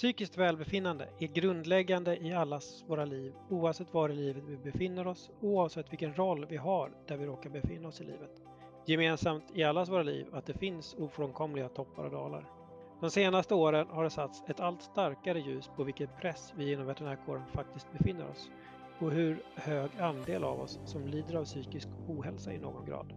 Psykiskt välbefinnande är grundläggande i allas våra liv oavsett var i livet vi befinner oss, oavsett vilken roll vi har där vi råkar befinna oss i livet. Gemensamt i allas våra liv att det finns ofrånkomliga toppar och dalar. De senaste åren har det satts ett allt starkare ljus på vilken press vi inom veterinärkåren faktiskt befinner oss och hur hög andel av oss som lider av psykisk ohälsa i någon grad.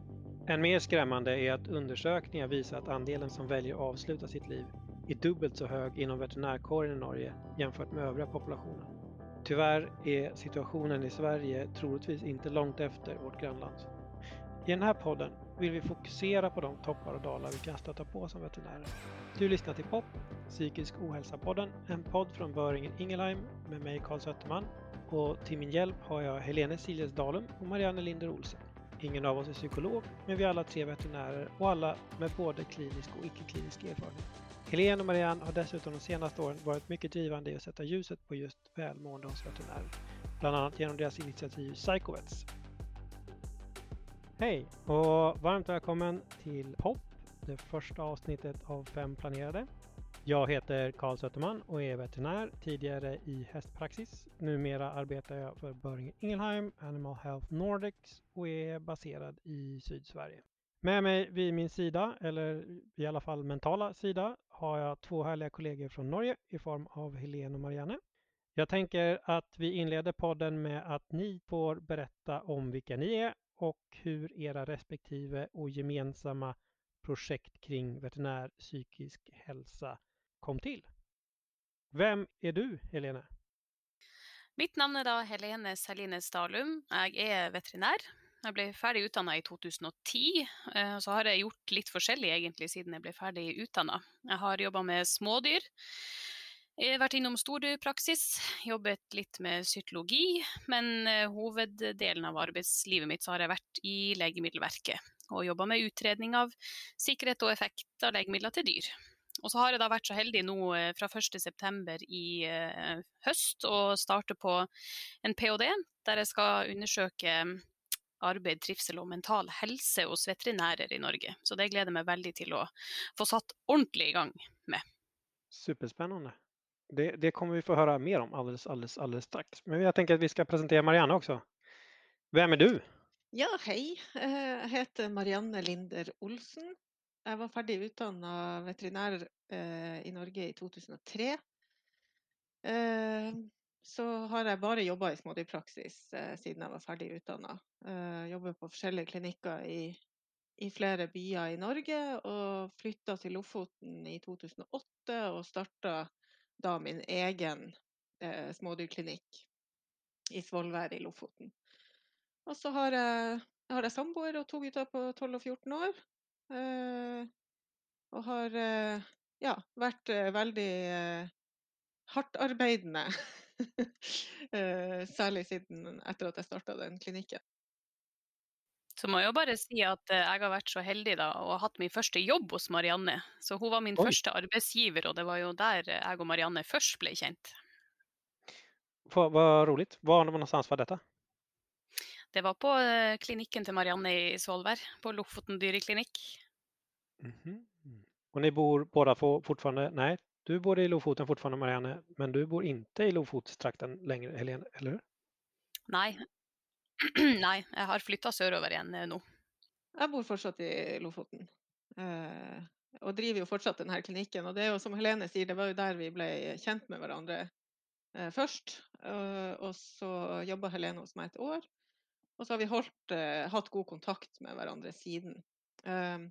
Än mer skrämmande är att undersökningar visar att andelen som väljer att avsluta sitt liv är dubbelt så hög inom veterinärkåren i Norge jämfört med övriga populationen. Tyvärr är situationen i Sverige troligtvis inte långt efter vårt grannland. I den här podden vill vi fokusera på de toppar och dalar vi kan stöta på som veterinärer. Du lyssnar till POP, Psykisk ohälsa-podden, en podd från Böringen Ingelheim med mig Karl Sötterman och till min hjälp har jag Helene Siljes Dalum och Marianne Linder Olsen. Ingen av oss är psykolog, men vi är alla tre veterinärer och alla med både klinisk och icke-klinisk erfarenhet. Helene och Marianne har dessutom de senaste åren varit mycket drivande i att sätta ljuset på just välmående hos veterinärer, bland annat genom deras initiativ Psychovets. Hej och varmt välkommen till POP, det första avsnittet av fem planerade. Jag heter Karl Söterman och är veterinär, tidigare i hästpraxis. Numera arbetar jag för Böringen Ingelheim Animal Health Nordics och är baserad i Sydsverige. Med mig vid min sida, eller i alla fall mentala sida, har jag två härliga kollegor från Norge i form av Helene och Marianne. Jag tänker att vi inleder podden med att ni får berätta om vilka ni är och hur era respektive och gemensamma projekt kring veterinär psykisk hälsa kom till. Vem er du, Helene? Mitt navn er da Helene Selines Dalum. Jeg er veterinær. Jeg ble ferdig utdanna i 2010. og Så har jeg gjort litt forskjellig egentlig siden jeg ble ferdig utdanna. Jeg har jobba med smådyr. Jeg har vært innom stordyrpraksis, jobbet litt med cytologi, men eh, hoveddelen av arbeidslivet mitt har jeg vært i Legemiddelverket og jobba med utredning av sikkerhet og effekt av legemidler til dyr. Og så har jeg da vært så heldig nå eh, fra 1.9. i eh, høst å starte på en ph.d. der jeg skal undersøke arbeid, trivsel og mental helse hos veterinærer i Norge. Så det gleder jeg meg veldig til å få satt ordentlig i gang med. Superspennende. Det, det kommer vi få høre mer om alldeles, alles, alles straks. Men jeg tenker at vi skal presentere Marianne også. Hvem er du? Ja, hei. Eh, Jeg heter Marianne Linder Olsen. Jeg var ferdig utdanna veterinær eh, i Norge i 2003. Eh, Så har jeg bare jobba i smådyrpraksis eh, siden jeg var ferdig utdanna. Jobber på forskjellige klinikker i, i flere byer i Norge, og flytta til Lofoten i 2008 og starta da min egen eh, smådyrklinikk i Svolvær i Lofoten. Og så har jeg, har jeg samboer og to gutter på 12 og 14 år. Eh, og har eh, ja, vært eh, veldig eh, hardtarbeidende. Eh, Særlig siden etter at jeg starta den klinikken. Så må jeg jo bare si at eh, jeg har vært så heldig da, og hatt min første jobb hos Marianne. Så hun var min Oi. første arbeidsgiver, og det var jo der jeg og Marianne først ble kjent. Vad, vad roligt. Var någonstans var dette? Det var på eh, klinikken til Marianne i Svolvær, på Lofoten dyreklinikk. Mm -hmm. Og ni bor båda få- fortfarande, nej, du bor i Lofoten fortfarande Marianne, men du bor inte i Lofotstrakten lenger, Helene, eller hur? Nei. Nei, jeg har flytta sørover igjen eh, nå. Jeg bor fortsatt i Lofoten. Eh, og driver jo fortsatt denne klinikken. Og det er jo som Helene sier, det var jo der vi ble kjent med hverandre eh, først. Eh, og så jobba Helene hos meg et år. Og så har vi holdt, eh, hatt god kontakt med hverandre siden. Eh,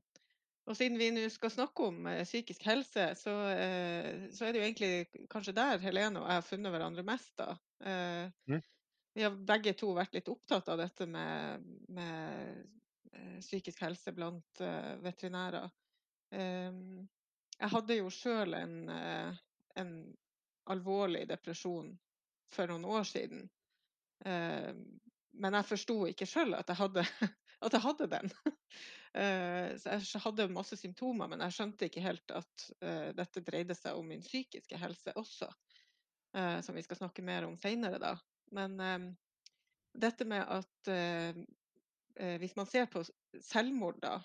og siden vi nå skal snakke om eh, psykisk helse, så, eh, så er det jo egentlig kanskje der Helene og jeg har funnet hverandre mest, da. Eh, Mm. Vi har begge to vært litt opptatt av dette med, med psykisk helse blant veterinærer. Jeg hadde jo sjøl en, en alvorlig depresjon for noen år siden. Men jeg forsto ikke sjøl at, at jeg hadde den. Eh, så jeg hadde masse symptomer, men jeg skjønte ikke helt at eh, dette dreide seg om min psykiske helse også. eh, som vi skal snakke mer om seinere, da. Men ehm, dette med at hvis man ser på selvmord da,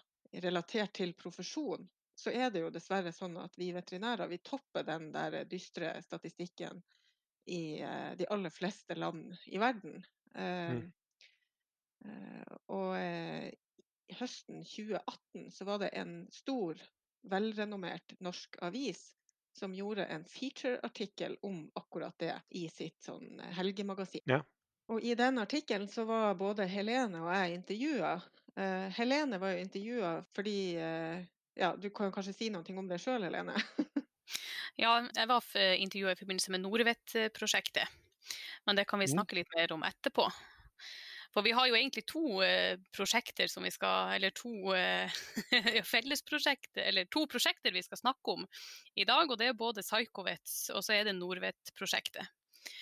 relatert til profesjon, så er det jo dessverre sånn at vi veterinærer vi topper den der dystre statistikken i de aller fleste land i verden. Mm. Og høsten 2018 så var det en stor, velrenommert norsk avis som gjorde en featureartikkel om akkurat det i sitt sånn helgemagasin. Ja. Og i den artikkelen så var både Helene og jeg intervjua. Uh, Helene var jo intervjua fordi uh, Ja, du kan kanskje si noe om det sjøl, Helene? ja, jeg var intervjua i forbindelse med Norvett-prosjektet. Men det kan vi mm. snakke litt mer om etterpå. For vi har jo egentlig to eh, prosjekter som vi skal Eller to eh, fellesprosjekter, eller to prosjekter vi skal snakke om i dag. Og det er både Psychovets og så er det Nordvett-prosjektet.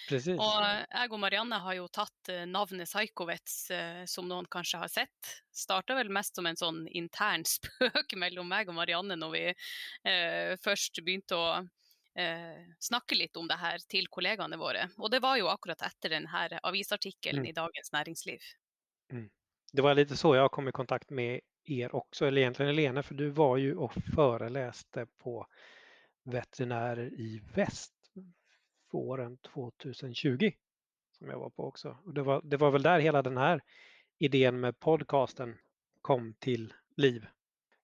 Precis. Og jeg og Marianne har jo tatt eh, navnet Psychovets, eh, som noen kanskje har sett. Starta vel mest som en sånn intern spøk mellom meg og Marianne når vi eh, først begynte å eh, snakke litt om det her til kollegaene våre. Og det var jo akkurat etter denne avisartikkelen mm. i Dagens Næringsliv. Mm. Det var litt så jeg kom i kontakt med er også, eller egentlig Helene, for du var jo og foreleste på veterinærer i vest våren 2020 som jeg var på og det, var, det var väl där hela den här idén med podcasten kom til liv.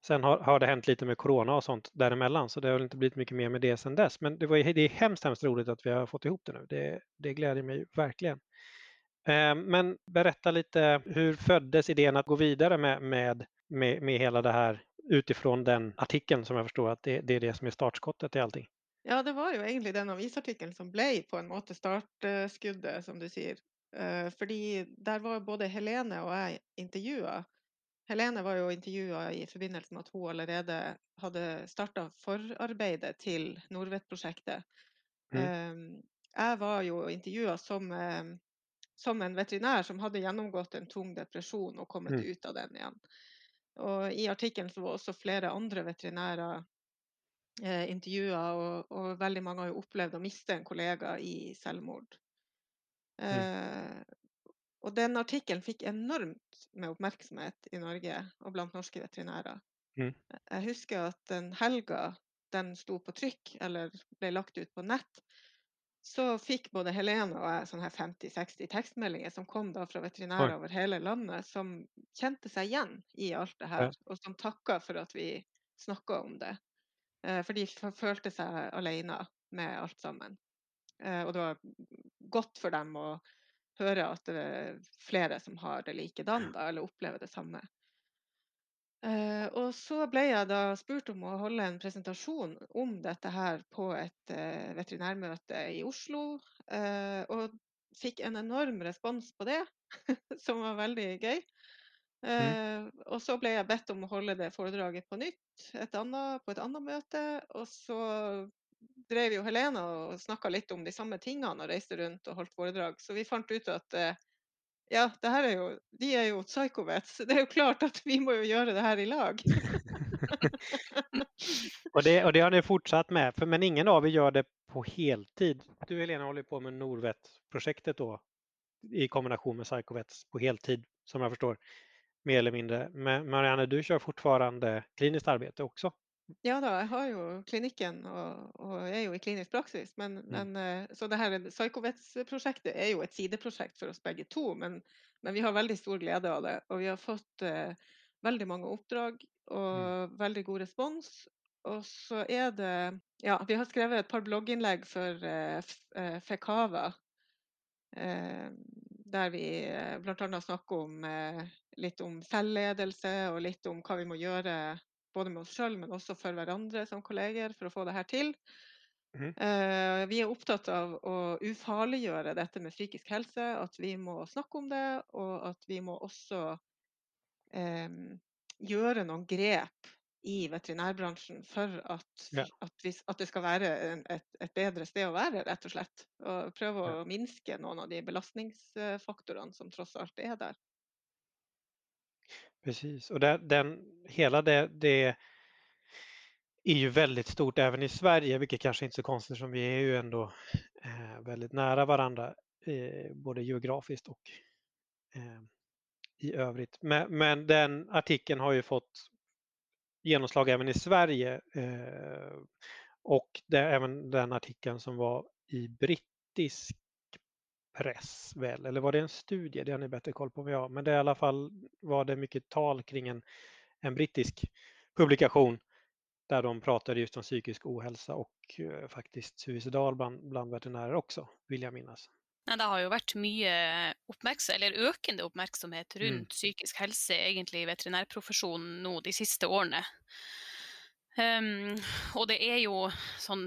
Sen har, har, det hänt lite med corona och sånt däremellan så det har inte blivit mycket mer med det sen dess. Men det, var, det är hemskt, hemskt roligt att vi har fått ihop det nu. Det, det gläder mig verkligen. Eh, men berätta lite, hur föddes idén att gå vidare med, med, med, med hela det här utifrån den artikeln som jag förstår att det, det är det som är startskottet i allting? Ja, det var jo egentlig den avisartikkelen som ble på en måte startskuddet, som du sier. Eh, fordi der var både Helene og jeg intervjua. Helene var jo intervjua i forbindelse med at hun allerede hadde starta forarbeidet til Nordvet-prosjektet. Mm. Eh, jeg var jo intervjua som, eh, som, en veterinær som hadde gjennomgått en tung depresjon og kommet mm. ut av den igjen. Og I artikkelen var også flere andre veterinærer eh, intervjuer, og, og, veldig mange har jo opplevd å miste en kollega i selvmord. Mm. Eh, og den artikkelen fikk enormt med oppmerksomhet i Norge og blant norske veterinærer. Mm. Jeg husker at den helga den sto på trykk eller ble lagt ut på nett, så fikk både Helene og jeg sånne 50-60 tekstmeldinger som kom da fra veterinærer over hele landet, som kjente seg igjen i alt det her, og som takka for at vi snakka om det. Eh, for de følte seg alene med alt sammen. Eh, og det var godt for dem å høre at det er flere som har det likedan, da, eller opplever det samme. Uh, og så ble jeg da spurt om å holde en presentasjon om dette her på et uh, veterinærmøte i Oslo. Uh, og fikk en enorm respons på det, som var veldig gøy. Mm. og så ble jeg bedt om å holde det foredraget på nytt et annet, på et annet møte. Og så drev jo Helene og snakka litt om de samme tingene og reiste rundt og holdt foredrag. Så vi fant ut at eh, ja, det her er jo, de er jo psychovets. Det er jo klart at vi må jo gjøre det her i lag. og, det, og det har dere fortsatt med, for, men ingen av dere gjør det på heltid. Du Helene holder på med Norvet-prosjektet i kombinasjon med psychovets på heltid, som jeg forstår mer eller mindre. Men Marianne, du kjører fortfarande klinisk arbeid også? Ja da, jeg har jo klinikken og, og er jo i klinisk praksis. Men, mm. men eh, så det her Psykovets-prosjektet er jo et sideprosjekt for oss begge to. Men, men, vi har veldig stor glede av det. Og vi har fått uh, veldig mange oppdrag og mm. veldig god respons. Og så er det Ja, vi har skrevet et par blogginnlegg for uh, Fekava. Uh, der vi bl.a. snakker om litt om selvledelse og litt om hva vi må gjøre både med oss sjøl, men også for hverandre som kolleger for å få det her til. Mm. Uh, vi er opptatt av å ufarliggjøre dette med psykisk helse, at vi må snakke om det, og at vi må også um, gjøre noen grep i veterinærbransjen for at, ja. at, vi, at det skal være en, et, et, bedre sted å være, rett og slett. Og prøve å ja. minske noen av de belastningsfaktorene som tross alt er der. Precis, och det, den, hela det, det är ju väldigt stort även i Sverige, vilket kanske inte är så konstigt som vi är ju ändå eh, väldigt nära varandra, eh, både geografiskt och eh, i övrigt. Men, men, den artikeln har ju fått genomslag även i Sverige. Och det även den artikeln som var i brittisk press väl, eller var det en studie? Det har ni bättre koll på än jag. Men det i alla fall var det mycket tal kring en, en brittisk publikation där de pratade just om psykisk ohälsa och uh, faktiskt suicidal bland, bland veterinärer också, vill jag minnas. Ja, det har jo vært mye oppmerksomhet, eller økende oppmerksomhet rundt mm. psykisk helse egentlig i veterinærprofesjonen nå de siste årene. Um, og det er jo sånn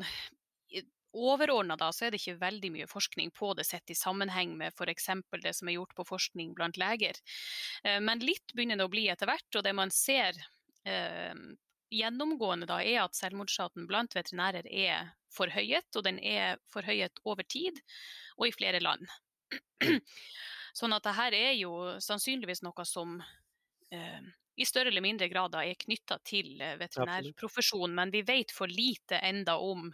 Overordna da, så er det ikke veldig mye forskning på det sett i sammenheng med f.eks. det som er gjort på forskning blant leger. Uh, men litt begynner det å bli etter hvert, og det man ser eh, gjennomgående da, er at selvmordsraten blant veterinærer er forhøyet, og den er forhøyet over tid og i flere land. Sånn at dette er jo sannsynligvis noe som uh, i større eller mindre grad er knytta til eh, veterinærprofesjonen, men vi vet for lite enda om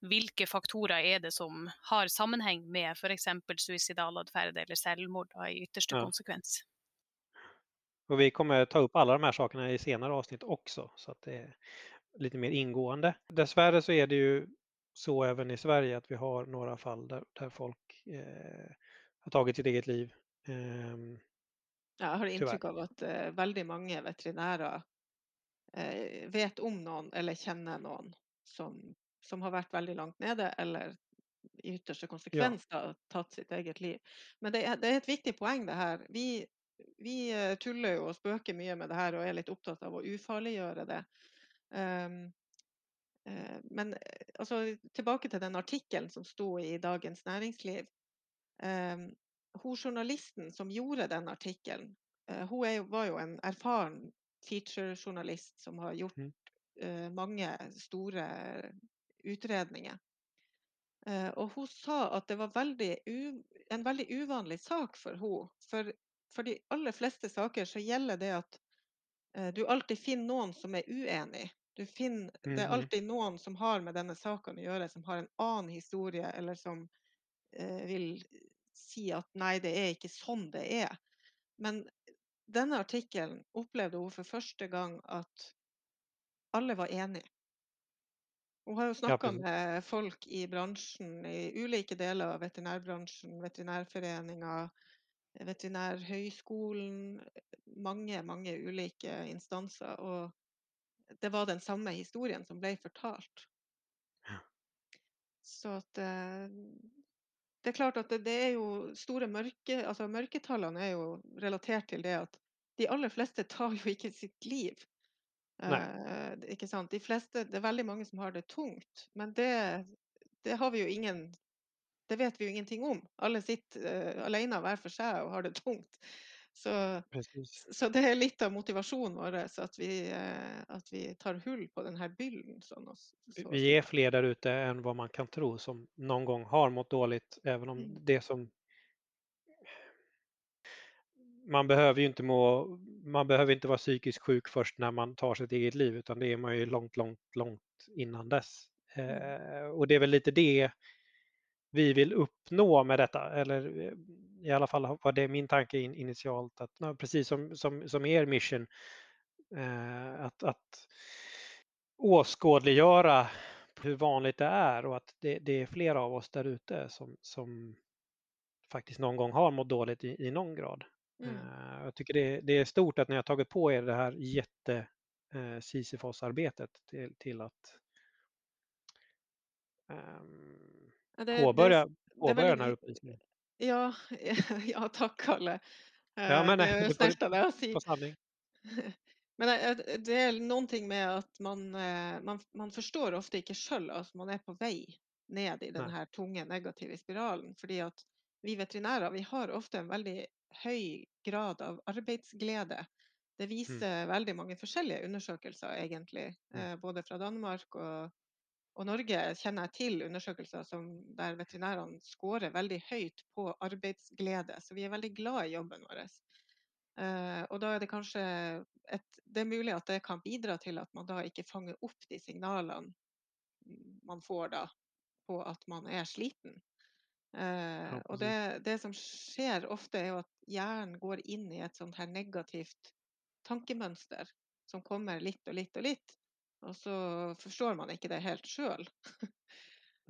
hvilke faktorer er det som har sammenheng med f.eks. suicidal atferd eller selvmord i ytterste ja. konsekvens. Och vi kommer ta opp alle de här sakerna i senere avsnitt også, så att det er litt mer ingående. Dessverre så är det ju så även i Sverige at vi har noen fall der, der folk eh, har tagit sitt eget liv. Eh, jeg har inntrykk av at uh, veldig mange veterinærer uh, vet om noen eller kjenner noen som, som, har vært veldig langt nede, eller i ytterste konsekvens ja. har tatt sitt eget liv. Men det er, det er, et viktig poeng, det her. Vi, vi uh, tuller jo og spøker mye med det her og er litt opptatt av å ufarliggjøre det. Um, men altså, tilbake til den artikkelen som sto i Dagens Næringsliv. Um, hun journalisten som gjorde den artikkelen, eh, hun jo, var jo en erfaren feature-journalist som har gjort mm. uh, mange store utredninger. Uh, og hun sa at det var veldig en veldig uvanlig sak for henne. For, for de aller fleste saker så gjelder det at uh, du alltid finner noen som er uenig. Du finner, mm. Det er mm-hmm. alltid noen som har med denne saken å gjøre, som har en annen historie, eller som vil si at nei, det er ikke sånn det er. Men denne artikkelen opplevde hun for første gang at alle var enige. Hun har jo snakka med folk i bransjen, i ulike deler av veterinærbransjen, Veterinærforeninga, Veterinærhøgskolen, mange, mange ulike instanser. Og det var den samme historien som ble fortalt. Ja. Så at eh, det er klart at det, det er jo store mørke, altså Mørketallene er jo relatert til det at de aller fleste tar jo ikke sitt liv. Eh, ikke sant? De fleste, det er veldig mange som har det tungt, men det, det har vi jo ingen det vet vi jo ingenting om. Alle sitter uh, alene hver for seg og har det tungt. Så, så, det er litt av motivasjonen vår at vi, uh, at vi tar hull på denne byllen. Sånn, så, vi er flere der ute enn hva man kan tro som noen gang har mått dårlig, even om mm. det som man behöver ju inte må, man behöver inte vara psykiskt sjuk först när man tar sitt eget liv utan det är man ju långt, långt, långt innan dess. Mm. Eh, och det är väl lite det vi vill uppnå med detta, eller eh, i alla fall var det min tanke in, initialt, att precis som, som, som er mission, eh, att, att åskådliggöra hur vanligt det är och att det, det är flera av oss där ute som, som faktiskt någon gång har mått dåligt i, i någon grad. Mm. Uh, jag tycker det, det, är stort att ni har tagit på er det här jätte eh, Sisyfos-arbetet till, till att ja, det, påbörja, påbörja den här uppvisningen. Ja, ja tack Kalle. Ja, men, det är snällt av dig att säga. Men det er noe med at man, man, man forstår ofte ikke sjøl at man er på vei ned i denne tunge negative spiralen. Fordi at vi veterinærer vi har ofte en veldig høy grad av arbeidsglede. Det mm. viser mm. veldig mange forskjellige undersøkelser, egentlig. Mm. Både fra Danmark og, og, Norge kjenner jeg til undersøkelser som, der veterinærene scorer veldig høyt på arbeidsglede. Så vi er veldig glad i jobben vår. Uh, og da er det kanskje et, Det er mulig at det kan bidra til at man da ikke fanger opp de signalene man får da på at man er sliten. Uh, og det, det, som skjer ofte, er jo at hjernen går inn i et sånt her negativt tankemønster. som kommer litt og litt og litt. Og så forstår man ikke det helt sjøl.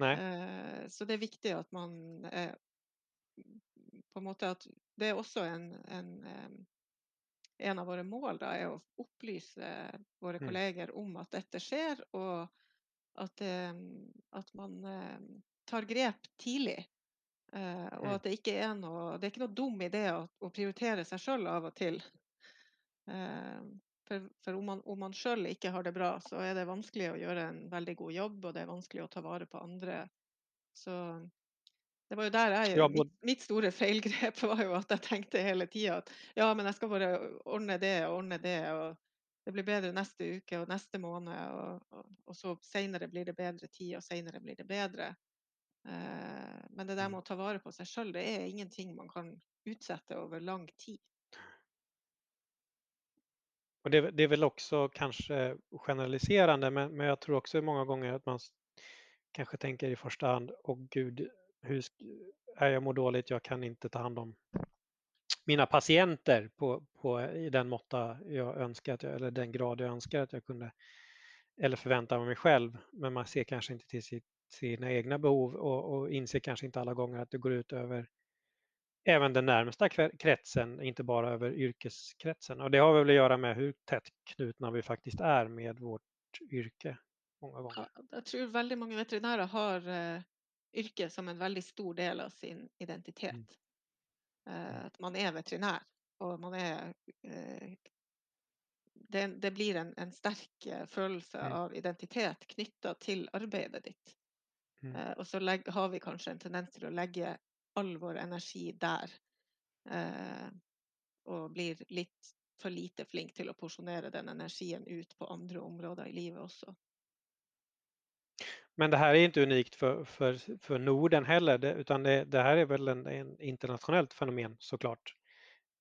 Eh, så det er viktig at man er på en måte at Det er også en, en, en av våre mål da, er å opplyse våre mm. kolleger om at dette skjer, og at, at man tar grep tidlig. Og mm. at det ikke er noe, det er ikke noe dum idé å prioritere seg sjøl av og til. For, for om man, om man sjøl ikke har det bra, så er det vanskelig å gjøre en veldig god jobb, og det er vanskelig å ta vare på andre. Så det var jo der jeg ja, mitt, mitt, store feilgrep var jo at jeg tenkte hele tida at ja, men jeg skal bare ordne det og ordne det, og det blir bedre neste uke og neste måned, og, og, og så seinere blir det bedre tid, og seinere blir det bedre. Eh, men det der mm. med å ta vare på seg sjøl, det er ingenting man kan utsette over lang tid. Och det, det, är väl också kanske generaliserande, men, men jag tror också många gånger att man kanske tänker i första hand, åh gud, hur är jag mår dåligt, jag kan inte ta hand om mina patienter på, på, i den måtta jag önskar, att jag, eller den grad jag önskar att jag kunde, eller förväntar mig själv, men man ser kanske inte till sitt, sina egna behov och, och inser kanske inte alla gånger att det går ut över även den närmsta kretsen, inte bara över yrkeskretsen. Och det har väl att göra med hur tätt knutna vi faktiskt är med vårt yrke många gånger. Ja, jag tror väldigt många veterinärer har eh, yrke som en väldigt stor del av sin identitet. Mm. Eh, att man är veterinär och man är eh, det, det, blir en, en sterk eh, følelse mm. av identitet knytta til arbeidet ditt. Mm. Uh, og så legg, har vi kanskje en tendens til å legge all vår energi der. Eh, og blir litt for lite flink til å porsjonere den energien ut på andre områder i livet også. Men det här är inte unikt för, för, för Norden heller, det, utan det, det, här är väl en, en internationellt fenomen såklart.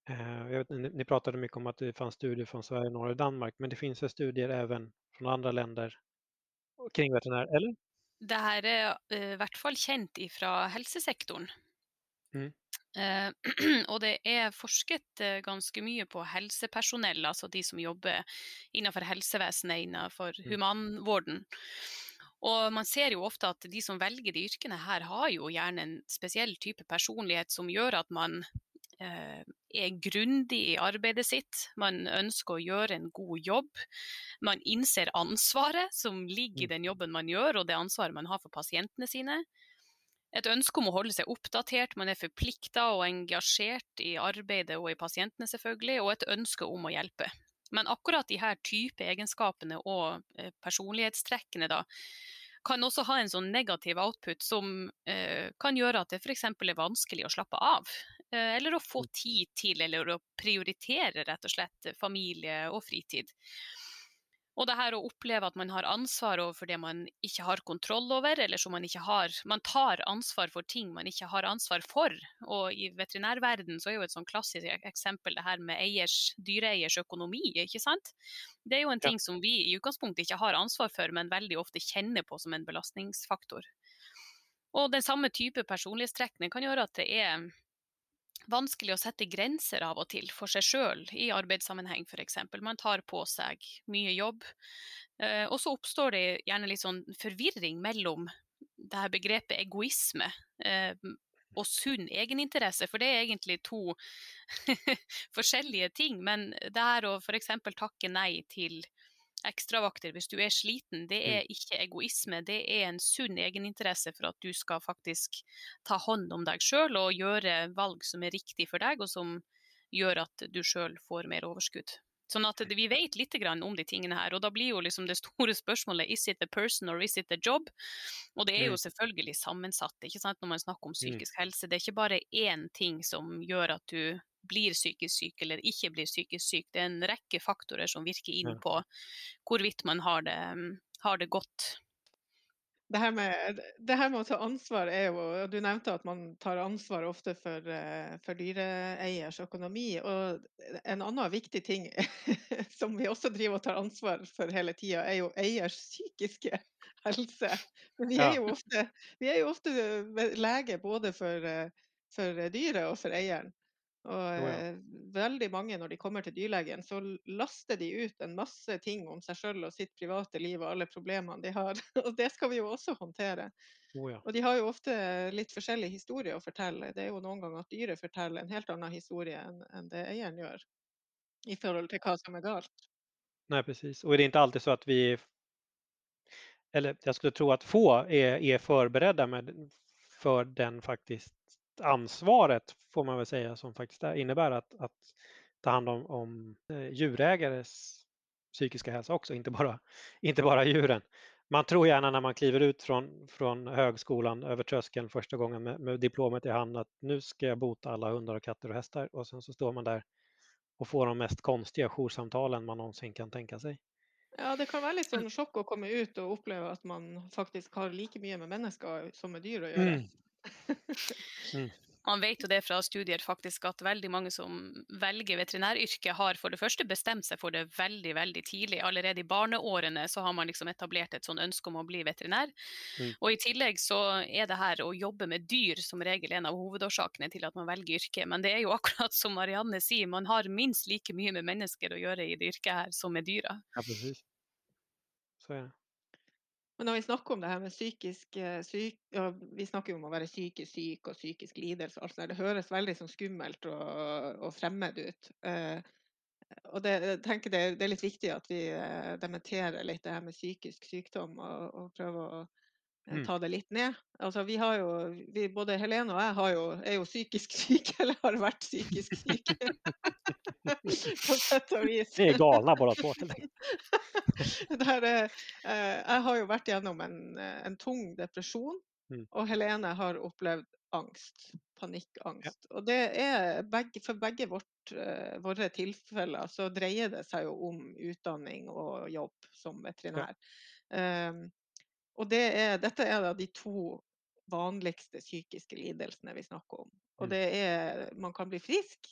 Eh, vet, ni, ni, pratade mycket om att det fanns studier från Sverige, Norge och Danmark, men det finns studier även från andra länder kring veterinär, eller? Det här är eh, i hvert fall kjent fra helsesektoren. Mm. Uh, og det er forsket uh, ganske mye på helsepersonell, altså de som jobber innenfor helsevesenet, innenfor mm. humanvården. Og man ser jo ofte at de som velger de yrkene her, har jo gjerne en spesiell type personlighet som gjør at man uh, er grundig i arbeidet sitt. Man ønsker å gjøre en god jobb. Man innser ansvaret som ligger i mm. den jobben man gjør, og det ansvaret man har for pasientene sine et ønske om å holde seg oppdatert, man er forplikta og engasjert i arbeidet og i pasientene selvfølgelig, og et ønske om å hjelpe. Men akkurat de her type egenskapene og eh, personlighetstrekkene da, kan også ha en sånn negativ output som eh, kan gjøre at det f.eks. er vanskelig å slappe av. Eh, eller å få mm. tid til, eller å prioritere rett og slett familie og fritid. Og det her å oppleve at man har ansvar overfor det man ikke har kontroll over, eller som man ikke har Man tar ansvar for ting man ikke har ansvar for. Og i veterinærverden så er jo et sånn klassisk eksempel det her med eiers, dyreeiers økonomi, ikke sant. Det er jo en ting ja. som vi i utgangspunktet ikke har ansvar for, men veldig ofte kjenner på som en belastningsfaktor. Og den samme type personlighetstrekkene kan gjøre at det er vanskelig å sette grenser av og til for seg sjøl i arbeidssammenheng f.eks. Man tar på seg mye jobb. Eh, og så oppstår det gjerne litt sånn forvirring mellom det her begrepet egoisme eh, og sunn egeninteresse, for det er egentlig to forskjellige ting. Men det her å f.eks. takke nei til ekstravakter hvis du er sliten, det er mm. ikke egoisme, det er en sunn egeninteresse for at du skal faktisk ta hånd om deg sjøl og gjøre valg som er riktig for deg, og som gjør at du sjøl får mer overskudd. Sånn at vi vet litt om de tingene her, og da blir jo liksom det store spørsmålet is it a person or is it a job? Og det er jo mm. selvfølgelig sammensatt ikke sant, når man snakker om mm. psykisk helse. Det er ikke bare én ting som gjør at du blir psykisk syk eller ikke blir psykisk syk. Det er en rekke faktorer som virker inn på hvorvidt man har det, har det godt. Det her, med, det her, med, å ta ansvar er jo Du nevnte at man tar ansvar ofte for, eh, for dyreeiers økonomi. Og en annen viktig ting som vi også driver og tar ansvar for hele tida, er jo eiers psykiske helse. Men vi er jo ofte, vi er jo ofte lege både for, eh, for dyret og for eieren. Og Jo, ja. eh, veldig mange, når de kommer til dyrlegen, så laster de ut en masse ting om seg sjøl og sitt private liv og alle problemene de har. Og det skal vi jo også håndtere. Oh, ja. Og de har jo ofte litt forskjellig historie å fortelle. Det er jo noen ganger at dyret forteller en helt annen historie enn en det eieren gjør. I forhold til hva som er galt. Nei, precis. Og det er ikke alltid så at vi, eller jeg skulle tro at få er, er förberedda for den faktiskt ansvaret, får man väl säga, som faktiskt är, innebär att, att ta hand om, om eh, djurägares psykiska hälsa också, inte bara, inte bara djuren. Man tror gärna när man kliver ut från, från högskolan över tröskeln första gången med, med diplomet i hand att nu ska jag bota alla hundar och katter och hästar och sen så står man där och får de mest konstiga joursamtalen man någonsin kan tänka sig. Ja, det kan være litt sånn sjokk å komme ut og oppleve at man faktisk har like mye med mennesker som med dyr å gjøre. Mm. Man vet jo det fra studier faktisk at veldig mange som velger veterinæryrket, har for det første bestemt seg for det veldig veldig tidlig. Allerede i barneårene så har man liksom etablert et sånn ønske om å bli veterinær. Mm. Og i tillegg så er det her å jobbe med dyr som regel en av hovedårsakene til at man velger yrket. Men det er jo akkurat som Marianne sier, man har minst like mye med mennesker å gjøre i det yrket her som med dyra. Ja, precis. Så er det. Men når vi snakker om det her med psykisk eh, syk, ja, Vi snakker jo om å være psykisk syk og psykisk lidelse. og alt sånt. Det høres veldig sånn skummelt og, og fremmed ut. Eh, og det, jeg tenker det, det er litt viktig at vi eh, dementerer litt det her med psykisk sykdom, og, og prøver å eh, Mm. ta det litt ned. Altså, vi har jo, vi, både Helene og jeg har jo, er jo psykisk syke, eller har vært psykisk syke. På sett og vis. Vi er galne båda to. jeg har jo vært gjennom en, eh, en tung depresjon, Mm. og Helene har opplevd angst. Panikkangst. Og det er begge, for begge vårt, eh, våre tilfeller så dreier det seg jo om utdanning og jobb som veterinær. Um, og det er, dette er da de to vanligste psykiske lidelsene vi snakker om. Og Mm. det er Man kan bli frisk,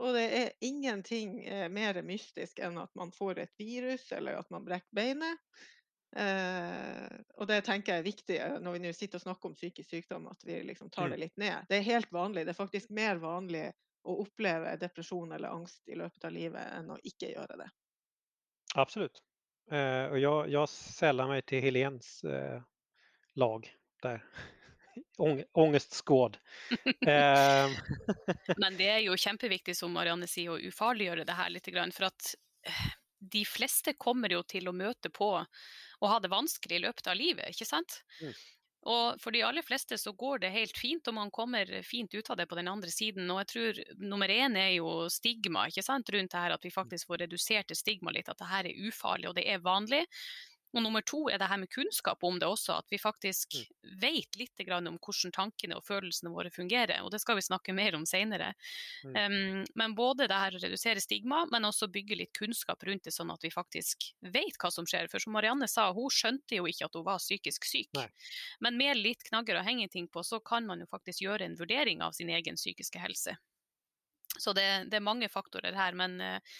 og det er ingenting eh, mer mystisk enn at man får et virus eller at man brekker beinet. Eh, og det tenker jeg er viktig eh, når vi nå sitter og snakker om psykisk sykdom, at vi liksom tar Mm. det litt ned. Det er helt vanlig. Det er faktisk mer vanlig å oppleve depresjon eller angst i løpet av livet enn å ikke gjøre det. Absolutt. Eh, og jeg, jeg selger meg til Helens eh, lag där. Ång, ångestskåd. eh, Men det er jo kjempeviktig, som Marianne sier, å ufarliggjøre det her litt. For at eh, de fleste kommer jo til å møte på og ha det vanskelig i løpet av livet, ikke sant? Mm. Og for de aller fleste så går det helt fint, og man kommer fint ut av det på den andre siden. Og jeg tror nummer én er jo stigma, ikke sant, rundt det her at vi faktisk får redusert det stigma litt, at det her er ufarlig og det er vanlig. Og nummer to er det her med kunnskap om det også, at vi faktisk vet litt grann om hvordan tankene og følelsene våre fungerer. Og det skal vi snakke mer om senere. Mm. Um, men både det her å redusere stigma, men også bygge litt kunnskap rundt det, sånn at vi faktisk vet hva som skjer. For som Marianne sa, hun skjønte jo ikke at hun var psykisk syk. Nei. Men med litt knagger å henge ting på, så kan man jo faktisk gjøre en vurdering av sin egen psykiske helse. Så det, det er mange faktorer her, men eh,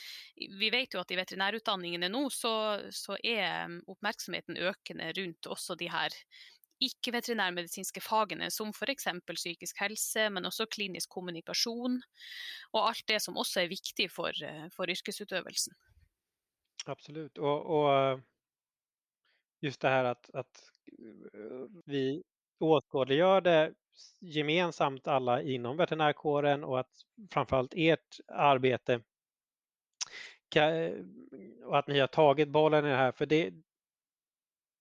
vi vet jo at i veterinærutdanningene nå så, så er um, oppmerksomheten økende rundt også de her ikke-veterinærmedisinske fagene, som f.eks. psykisk helse, men også klinisk kommunikasjon, og alt det som også er viktig for, eh, for yrkesutøvelsen. Absolut. Og, och eh, just det her at, eh, vi åskådliggör det gemensamt alla inom veterinärkåren och att framförallt ert arbete och att ni har tagit bollen i det här. För det,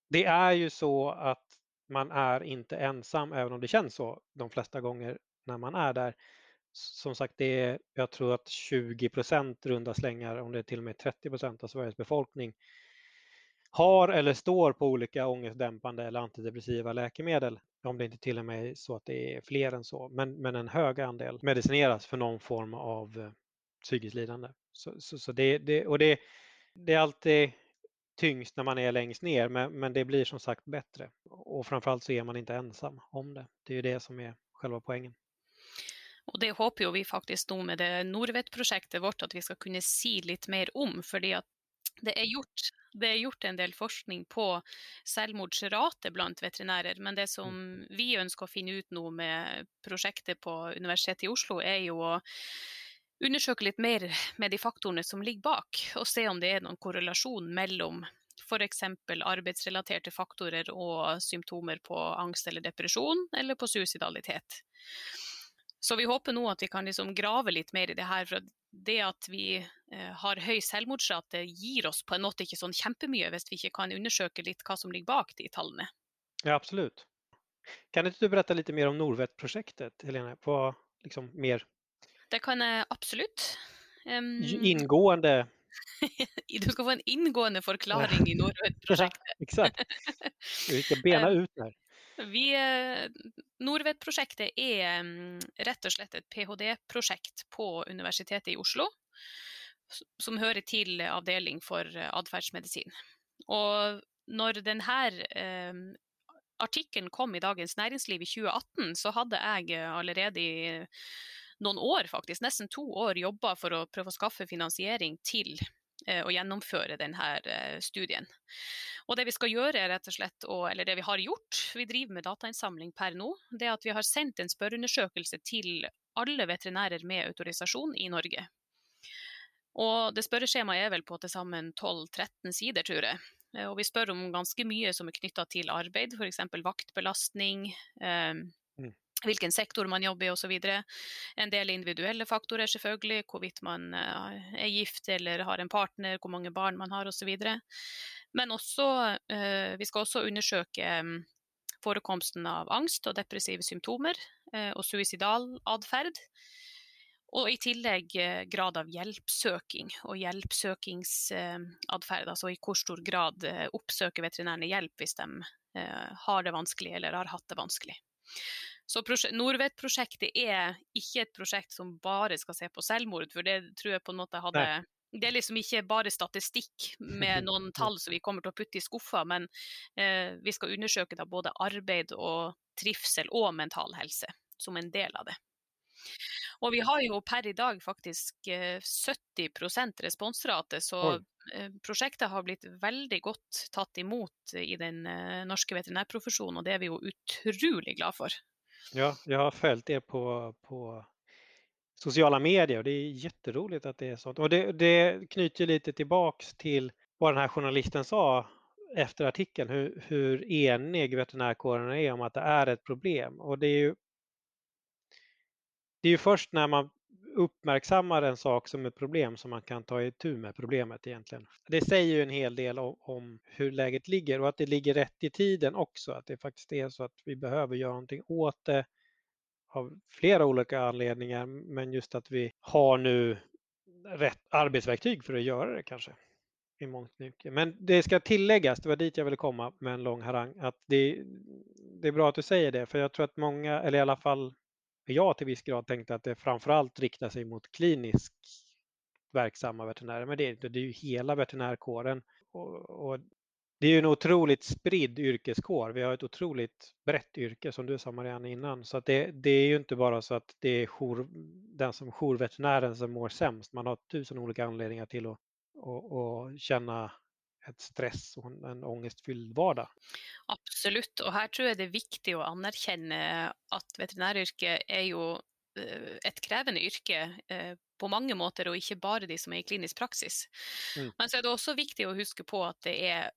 det är ju så att man är inte ensam, även om det känns så de flesta gånger när man är där. Som sagt, det är, jag tror att 20 procent runda slängar, om det är till och med 30 procent av Sveriges befolkning, har eller står på olika ångestdämpande eller antidepressiva läkemedel. Om det inte till och med så att det är fler än så. Men, men en hög andel medicineras för någon form av psykisk psykiskt lidande. Så, så, så det, det, och det, det är alltid tyngst när man är längst ner, men, men det blir som sagt bättre. Och framförallt så är man inte ensam om det. Det är ju det som är själva poängen. Og det håper jo vi faktisk nå med det Norvet-prosjektet vårt at vi skal kunne si litt mer om. fordi at det er gjort, det er gjort en del forskning på selvmordsrate blant veterinærer. Men det som vi ønsker å finne ut nå med prosjektet på Universitetet i Oslo, er jo å undersøke litt mer med de faktorene som ligger bak, og se om det er noen korrelasjon mellom f.eks. arbeidsrelaterte faktorer og symptomer på angst eller depresjon, eller på suicidalitet. Så vi håper nå at vi kan liksom grave litt mer i det her. For det at vi eh, har høy selvmordsrate gir oss på en måte ikke sånn kjempemye hvis vi ikke kan undersøke litt hva som ligger bak de tallene. Ja, absolut. Kan ikke du berette litt mer om Norvett-prosjektet, Helene? På liksom mer Det kan jeg absolutt. Um, inngående Du skal få en inngående forklaring i Norvett-prosjektet. Exakt. Vi skal bena ut her. Vi, eh, Nordvett-prosjektet er mm, rett og slett et ph.d.-prosjekt på Universitetet i Oslo, som hører til avdeling for eh, atferdsmedisin. Og når denne eh, artikkelen kom i Dagens Næringsliv i 2018, så hadde jeg allerede i noen år, faktisk, nesten to år, jobba for å prøve å skaffe finansiering til å gjennomføre denne eh, studien. Og det vi skal gjøre, rett og slett, eller det vi har gjort, vi driver med datainnsamling per nå, det er at vi har sendt en spørreundersøkelse til alle veterinærer med autorisasjon i Norge. Og det spørreskjemaet er vel på til sammen 12-13 sider, tror jeg. Eh, og vi spør om ganske mye som er knytta til arbeid, f.eks. vaktbelastning, eh, hvilken sektor man jobber i osv. En del individuelle faktorer, selvfølgelig. Hvorvidt man eh, er gift eller har en partner, hvor mange barn man har osv. Men også, eh, vi skal også undersøke mm, forekomsten av angst og depressive symptomer eh, og suicidal atferd. Og i tillegg grad av hjelpsøking og hjelpsøkingsatferd. Altså i hvor stor grad oppsøker veterinærene hjelp hvis de har det vanskelig eller har hatt det vanskelig. Så Norvet-prosjektet er ikke et prosjekt som bare skal se på selvmord, for det tror jeg på en måte hadde Nei. Det er liksom ikke bare statistikk med noen tall som vi kommer til å putte i skuffa, men eh, vi skal undersøke da både arbeid og trivsel og mental helse som en del av det. Og vi har jo per i dag faktisk 70 eh, responsrate, så Oi. Eh, prosjektet har blitt veldig godt tatt imot i den eh, norske veterinærprofesjonen, og det er vi jo utrolig glad for. Ja, jag har följt er på, på sociala medier och det är jätteroligt att det är sånt. Och det, det knyter lite tillbaks till vad den här journalisten sa efter artikeln, hur, hur enig veterinärkåren är om att det är ett problem. Och det är ju, det är ju först när man uppmärksammar en sak som ett problem som man kan ta itu med problemet egentligen. Det säger ju en hel del om, om, hur läget ligger och att det ligger rätt i tiden också. Att det faktiskt är så att vi behöver göra någonting åt det av flera olika anledningar. Men just att vi har nu rätt arbetsverktyg för att göra det kanske. I mångt mycket. Men det ska tilläggas, det var dit jag ville komma med en lång harang, att det, det är bra att du säger det. För jag tror att många, eller i alla fall jag till viss grad tänkte att det framförallt riktar sig mot kliniskt verksamma veterinärer. Men det, det är ju hela veterinärkåren. Och, och, det är ju en otroligt spridd yrkeskår. Vi har ett otroligt brett yrke som du sa Marianne innan. Så att det, det är ju inte bara så att det är jour, den som jourveterinären som mår sämst. Man har tusen olika anledningar till att och, och känna et stress og en ångestfylld vardag. Absolutt, og her tror jeg det er viktig å anerkjenne at veterinæryrket er jo eh, et krevende yrke eh, på mange måter, og ikke bare de som er i klinisk praksis. Mm. Men så er det også viktig å huske på at det er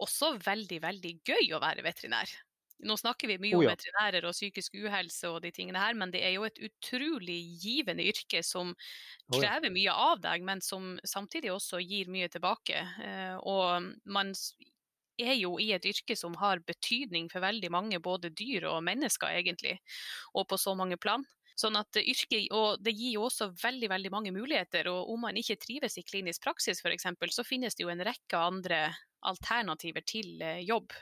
også veldig, veldig gøy å være veterinær. Nå snakker vi mye oh, ja. om veterinærer og psykisk uhelse og de tingene her, men det er jo et utrolig givende yrke som krever mye av deg, men som samtidig også gir mye tilbake. Eh, og man er jo i et yrke som har betydning for veldig mange, både dyr og mennesker egentlig, og på så mange plan. Sånn at yrket, og Det gir jo også veldig veldig mange muligheter. og Om man ikke trives i klinisk praksis f.eks., så finnes det jo en rekke andre alternativer til eh, jobb.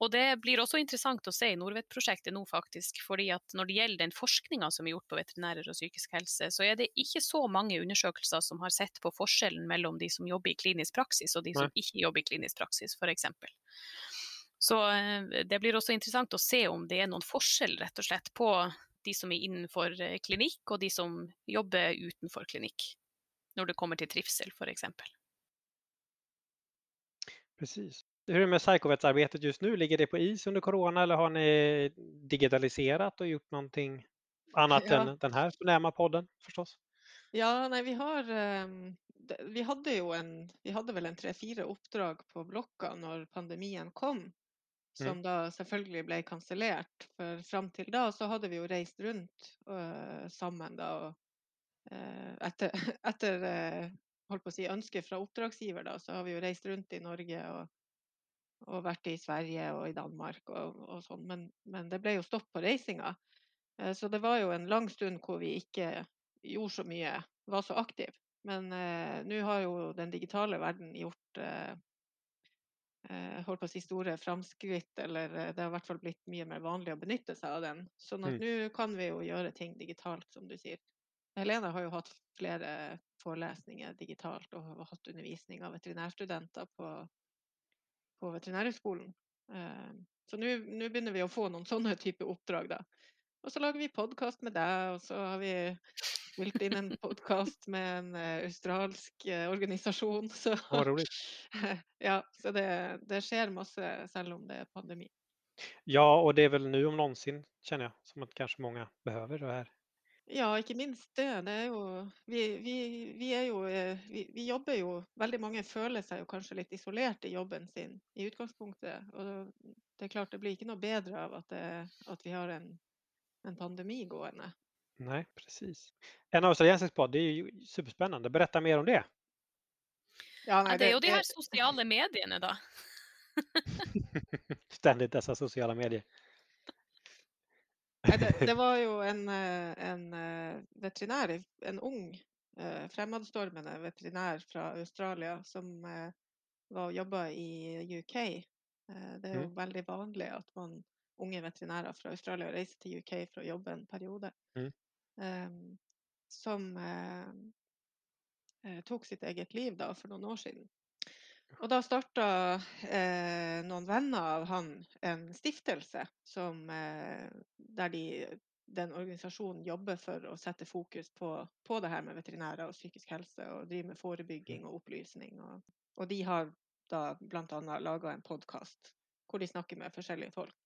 Og Det blir også interessant å se i Nordvet-prosjektet nå, faktisk. fordi at Når det gjelder den forskninga som er gjort på veterinærer og psykisk helse, så er det ikke så mange undersøkelser som har sett på forskjellen mellom de som jobber i klinisk praksis og de som ikke jobber i klinisk praksis, f.eks. Så eh, det blir også interessant å se om det er noen forskjell rett og slett på de som er innenfor eh, klinikk, og de som jobber utenfor klinikk. Når det kommer til trivsel, f.eks. Precis. Hur är det med psykovetsarbetet just nu? Ligger det på is under corona eller har ni digitaliserat och gjort någonting annat ja. än den här förnäma podden förstås? Ja, nei, vi har um, Vi hadde jo en Vi hadde vel en tre-fire oppdrag på blokka når pandemien kom. Som Mm. da selvfølgelig ble kansellert. For fram til da så hadde vi jo reist rundt uh, sammen da og uh, etter, etter uh, holdt på å si ønske fra oppdragsgiver, da, så har vi jo reist rundt i Norge og, og vært i Sverige og i Danmark og, og sånn. Men, men det ble jo stopp på reisinga. Så det var jo en lang stund hvor vi ikke gjorde så mye, var så aktive. Men eh, nå har jo den digitale verden gjort eh, holdt på å si store framskritt, eller det har i hvert fall blitt mye mer vanlig å benytte seg av den. Sånn at Mm. nå kan vi jo gjøre ting digitalt, som du sier. Helene har jo hatt flere forelesninger digitalt og har hatt undervisning av veterinærstudenter på, på Veterinærhøgskolen. Eh, så nå begynner vi å få noen sånne type oppdrag, da. Og så lager vi podkast med deg, og så har vi spilt inn en podkast med en uh, australsk uh, organisasjon. Så, ja, så det, det skjer masse selv om det er pandemi. Ja, og det er vel nå om någonsin kjenner jeg, som at kanskje mange behøver det här. Ja, ikke minst det. det er jo, vi, vi, vi, er jo, eh, vi, vi jobber jo Veldig mange føler seg jo kanskje litt isolert i jobben sin i utgangspunktet. Og det er klart det blir ikke noe bedre av at, det, at vi har en, en pandemi gående. Nej, precis. En australiensisk podd, det är ju superspännande. Berätta mer om det. Ja, nei, det er jo de her sosiale mediene, da. Ständigt dessa sociala medier. Det, det var jo en, eh, en eh, veterinær, en ung eh, fremadstormende veterinær fra Australia som var og jobba i UK. Det er jo Mm. veldig vanlig at man, unge veterinærer fra Australia reiser til UK for å jobbe en periode. Mm. Um, som uh, tok sitt eget liv da for noen år siden. Og da starta eh, noen venner av han en stiftelse som, eh, der de, den organisasjonen jobber for å sette fokus på, på det her med veterinærer og psykisk helse, og driver med forebygging og opplysning. Og, og de har da bl.a. laga en podkast hvor de snakker med forskjellige folk.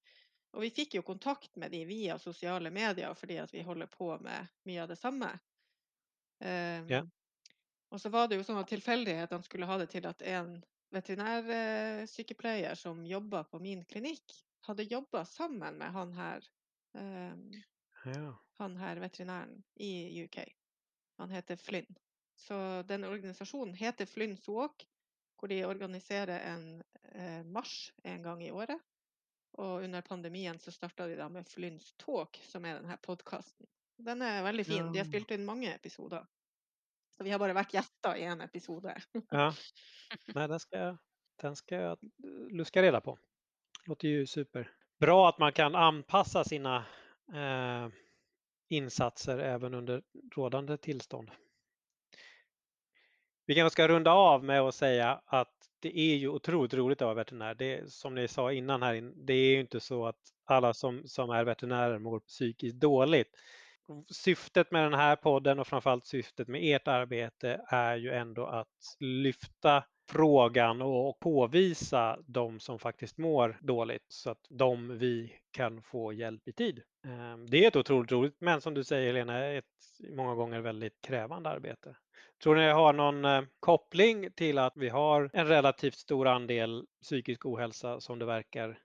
Og vi fikk jo kontakt med de via sosiale medier fordi at vi holder på med mye av det samme. Um, Ja. Og så var det jo sånn at tilfeldighetene skulle ha det til at en veterinærsykepleier som jobba på min klinikk, hadde jobba sammen med han her, um, Ja. han her veterinæren i UK. Han heter Flynn. Så den organisasjonen heter Flynn Soak, hvor de organiserer en eh, marsj en gang i året. Og under pandemien så starta de da med Flynns Talk, som er denne podkasten. Den er veldig fin. De har spilt inn mange episoder. Så vi har bare vært gjester i en episode. ja. Nej, den ska, jag- den ska jag luska reda på. Låter ju super. Bra att man kan anpassa sina eh, insatser även under rådande tillstånd. Vi kanske ska runda av med att säga att det är ju otroligt roligt att vara veterinär. Det, som ni sa innan här, det är ju inte så att alla som, som är veterinärer mår psykiskt dåligt. Syftet med den här podden och framförallt syftet med ert arbete är ju ändå att lyfta frågan och påvisa de som faktiskt mår dåligt så att de vi kan få hjälp i tid. Eh, Det är ett otroligt roligt men som du säger Helena, ett många gånger väldigt krävande arbete. Tror ni det har någon eh, koppling till att vi har en relativt stor andel psykisk ohälsa som det verkar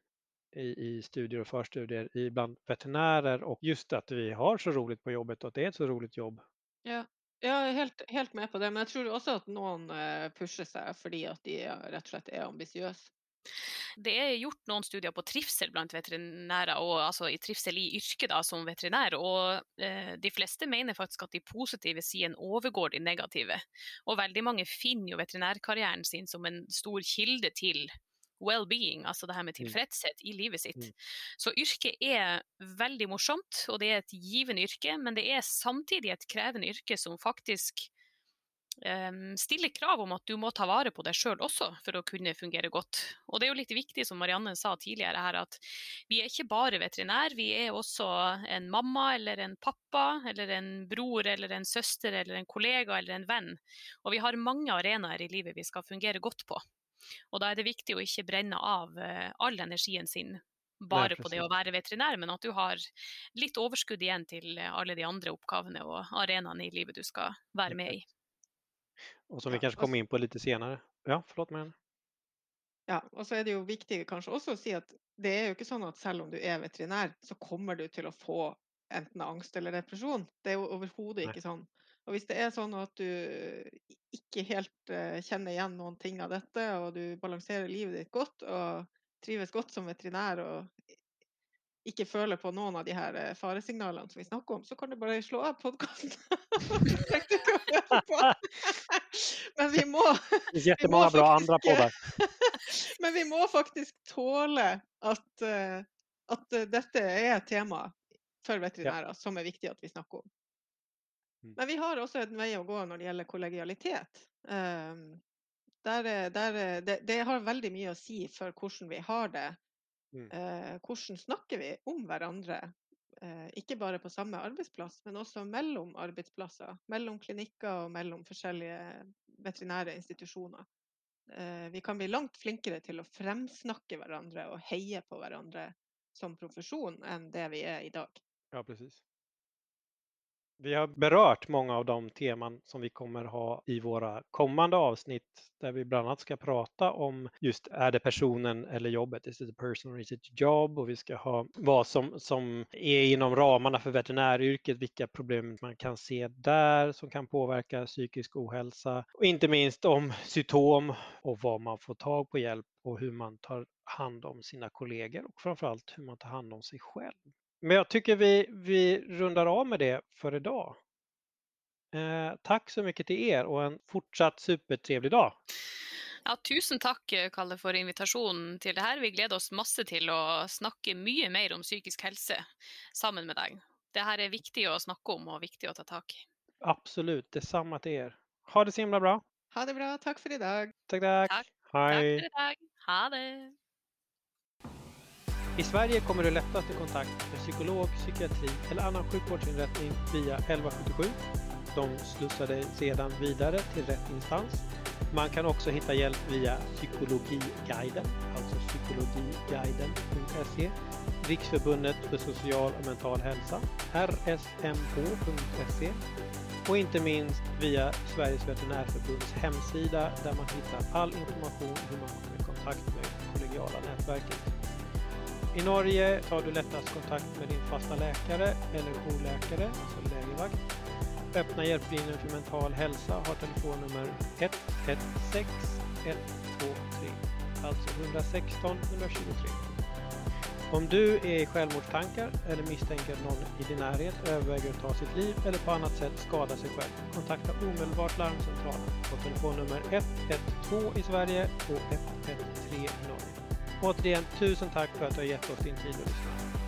i, i studier och förstudier i bland veterinärer och just att vi har så roligt på jobbet och att det är ett så roligt jobb. Ja, jeg er helt, helt med på det, men jeg tror også at noen eh, pusher seg fordi at de rett og slett er ambisiøse. Det er gjort noen studier på trivsel blant veterinærer, og altså i trivsel i yrket da, som veterinær. Og eh, de fleste mener faktisk at de positive sidene overgår de negative. Og veldig mange finner jo veterinærkarrieren sin som en stor kilde til well-being, altså det her med Mm. tilfredshet i livet sitt. Mm. Så yrket er veldig morsomt, og det er et givende yrke, men det er samtidig et krevende yrke som faktisk um, stiller krav om at du må ta vare på deg sjøl også for å kunne fungere godt. Og det er jo litt viktig, som Marianne sa tidligere her, at vi er ikke bare veterinær, vi er også en mamma eller en pappa eller en bror eller en søster eller en kollega eller en venn. Og vi har mange arenaer i livet vi skal fungere godt på. Og da er det viktig å ikke brenne av uh, all energien sin bare på det å være veterinær, men at du har litt overskudd igjen til alle de andre oppgavene og arenaene i livet du skal være med i. Og som vi kanskje kommer inn på litt senere. Ja, forlåt meg. Ja, og så er det jo viktig kanskje også å si at det er jo ikke sånn at selv om du er veterinær, så kommer du til å få enten angst eller depresjon. Det er jo overhodet ikke sånn. Og hvis det er sånn at du ikke helt uh, kjenner igjen noen ting av dette, og du balanserer livet ditt godt og trives godt som veterinær og ikke føler på noen av de her eh, faresignalene som vi snakker om, så kan du bare slå av podkasten. Men vi må, vi må faktisk, Men vi må faktisk tåle at, uh, at dette er et tema for veterinærer som er viktig at vi snakker om. Mm. Men vi har også en vei å gå når det gjelder kollegialitet. Um, der, der, det, det, har veldig mye å si for hvordan vi har det. Mm. Uh, hvordan snakker vi om hverandre? Uh, ikke bare på samme arbeidsplass, men også mellom arbeidsplasser. Mellom klinikker og mellom forskjellige veterinære institusjoner. Uh, vi kan bli langt flinkere til å fremsnakke hverandre og heie på hverandre som profesjon enn det vi er i dag. Ja, precis. Vi har berört många av de teman som vi kommer ha i våra kommande avsnitt där vi bland annat ska prata om just är det personen eller jobbet, is it a person or is it a job? Och vi ska ha vad som, som är inom ramarna för veterinäryrket, vilka problem man kan se där som kan påverka psykisk ohälsa och inte minst om symptom och vad man får tag på hjälp och hur man tar hand om sina kollegor och framförallt hur man tar hand om sig själv. Men jag tycker vi, vi rundar av med det för idag. Eh, tack så mycket till er og en fortsatt supertrevlig dag. Ja, tusen takk, Kalle, for invitasjonen til det her. Vi gleder oss masse til å snakke mye mer om psykisk helse sammen med deg. Det her er viktig å snakke om og viktig å ta tak i. Absolutt. Detsamme til er. Ha det så himla bra. Ha det bra. Takk for i dag. Takk, takk. takk. Hei. Takk for i dag. Ha det. I Sverige kommer du lättast i kontakt med psykolog, psykiatri eller annan sjukvårdsinrättning via 1177. De slussar dig sedan vidare till rätt instans. Man kan också hitta hjälp via Psykologiguiden, alltså psykologiguiden.se, Riksförbundet för social och mental hälsa, rsmh.se och inte minst via Sveriges veterinärförbunds hemsida där man hittar all information hur man kommer i kontakt med kollegiala nätverket. I Norge tar du lättast kontakt med din fasta läkare eller jourläkare, alltså lägervakt. Öppna hjälplinjen för mental hälsa har telefonnummer 116 123, alltså 116 123. Om du är i självmordstankar eller misstänker någon i din närhet överväger att ta sitt liv eller på annat sätt skada sig själv, kontakta omedelbart larmcentralen på telefonnummer 112 i Sverige och 113 i Norge. Återigen, tusen tack för att du har gett oss din tid och lyssnat.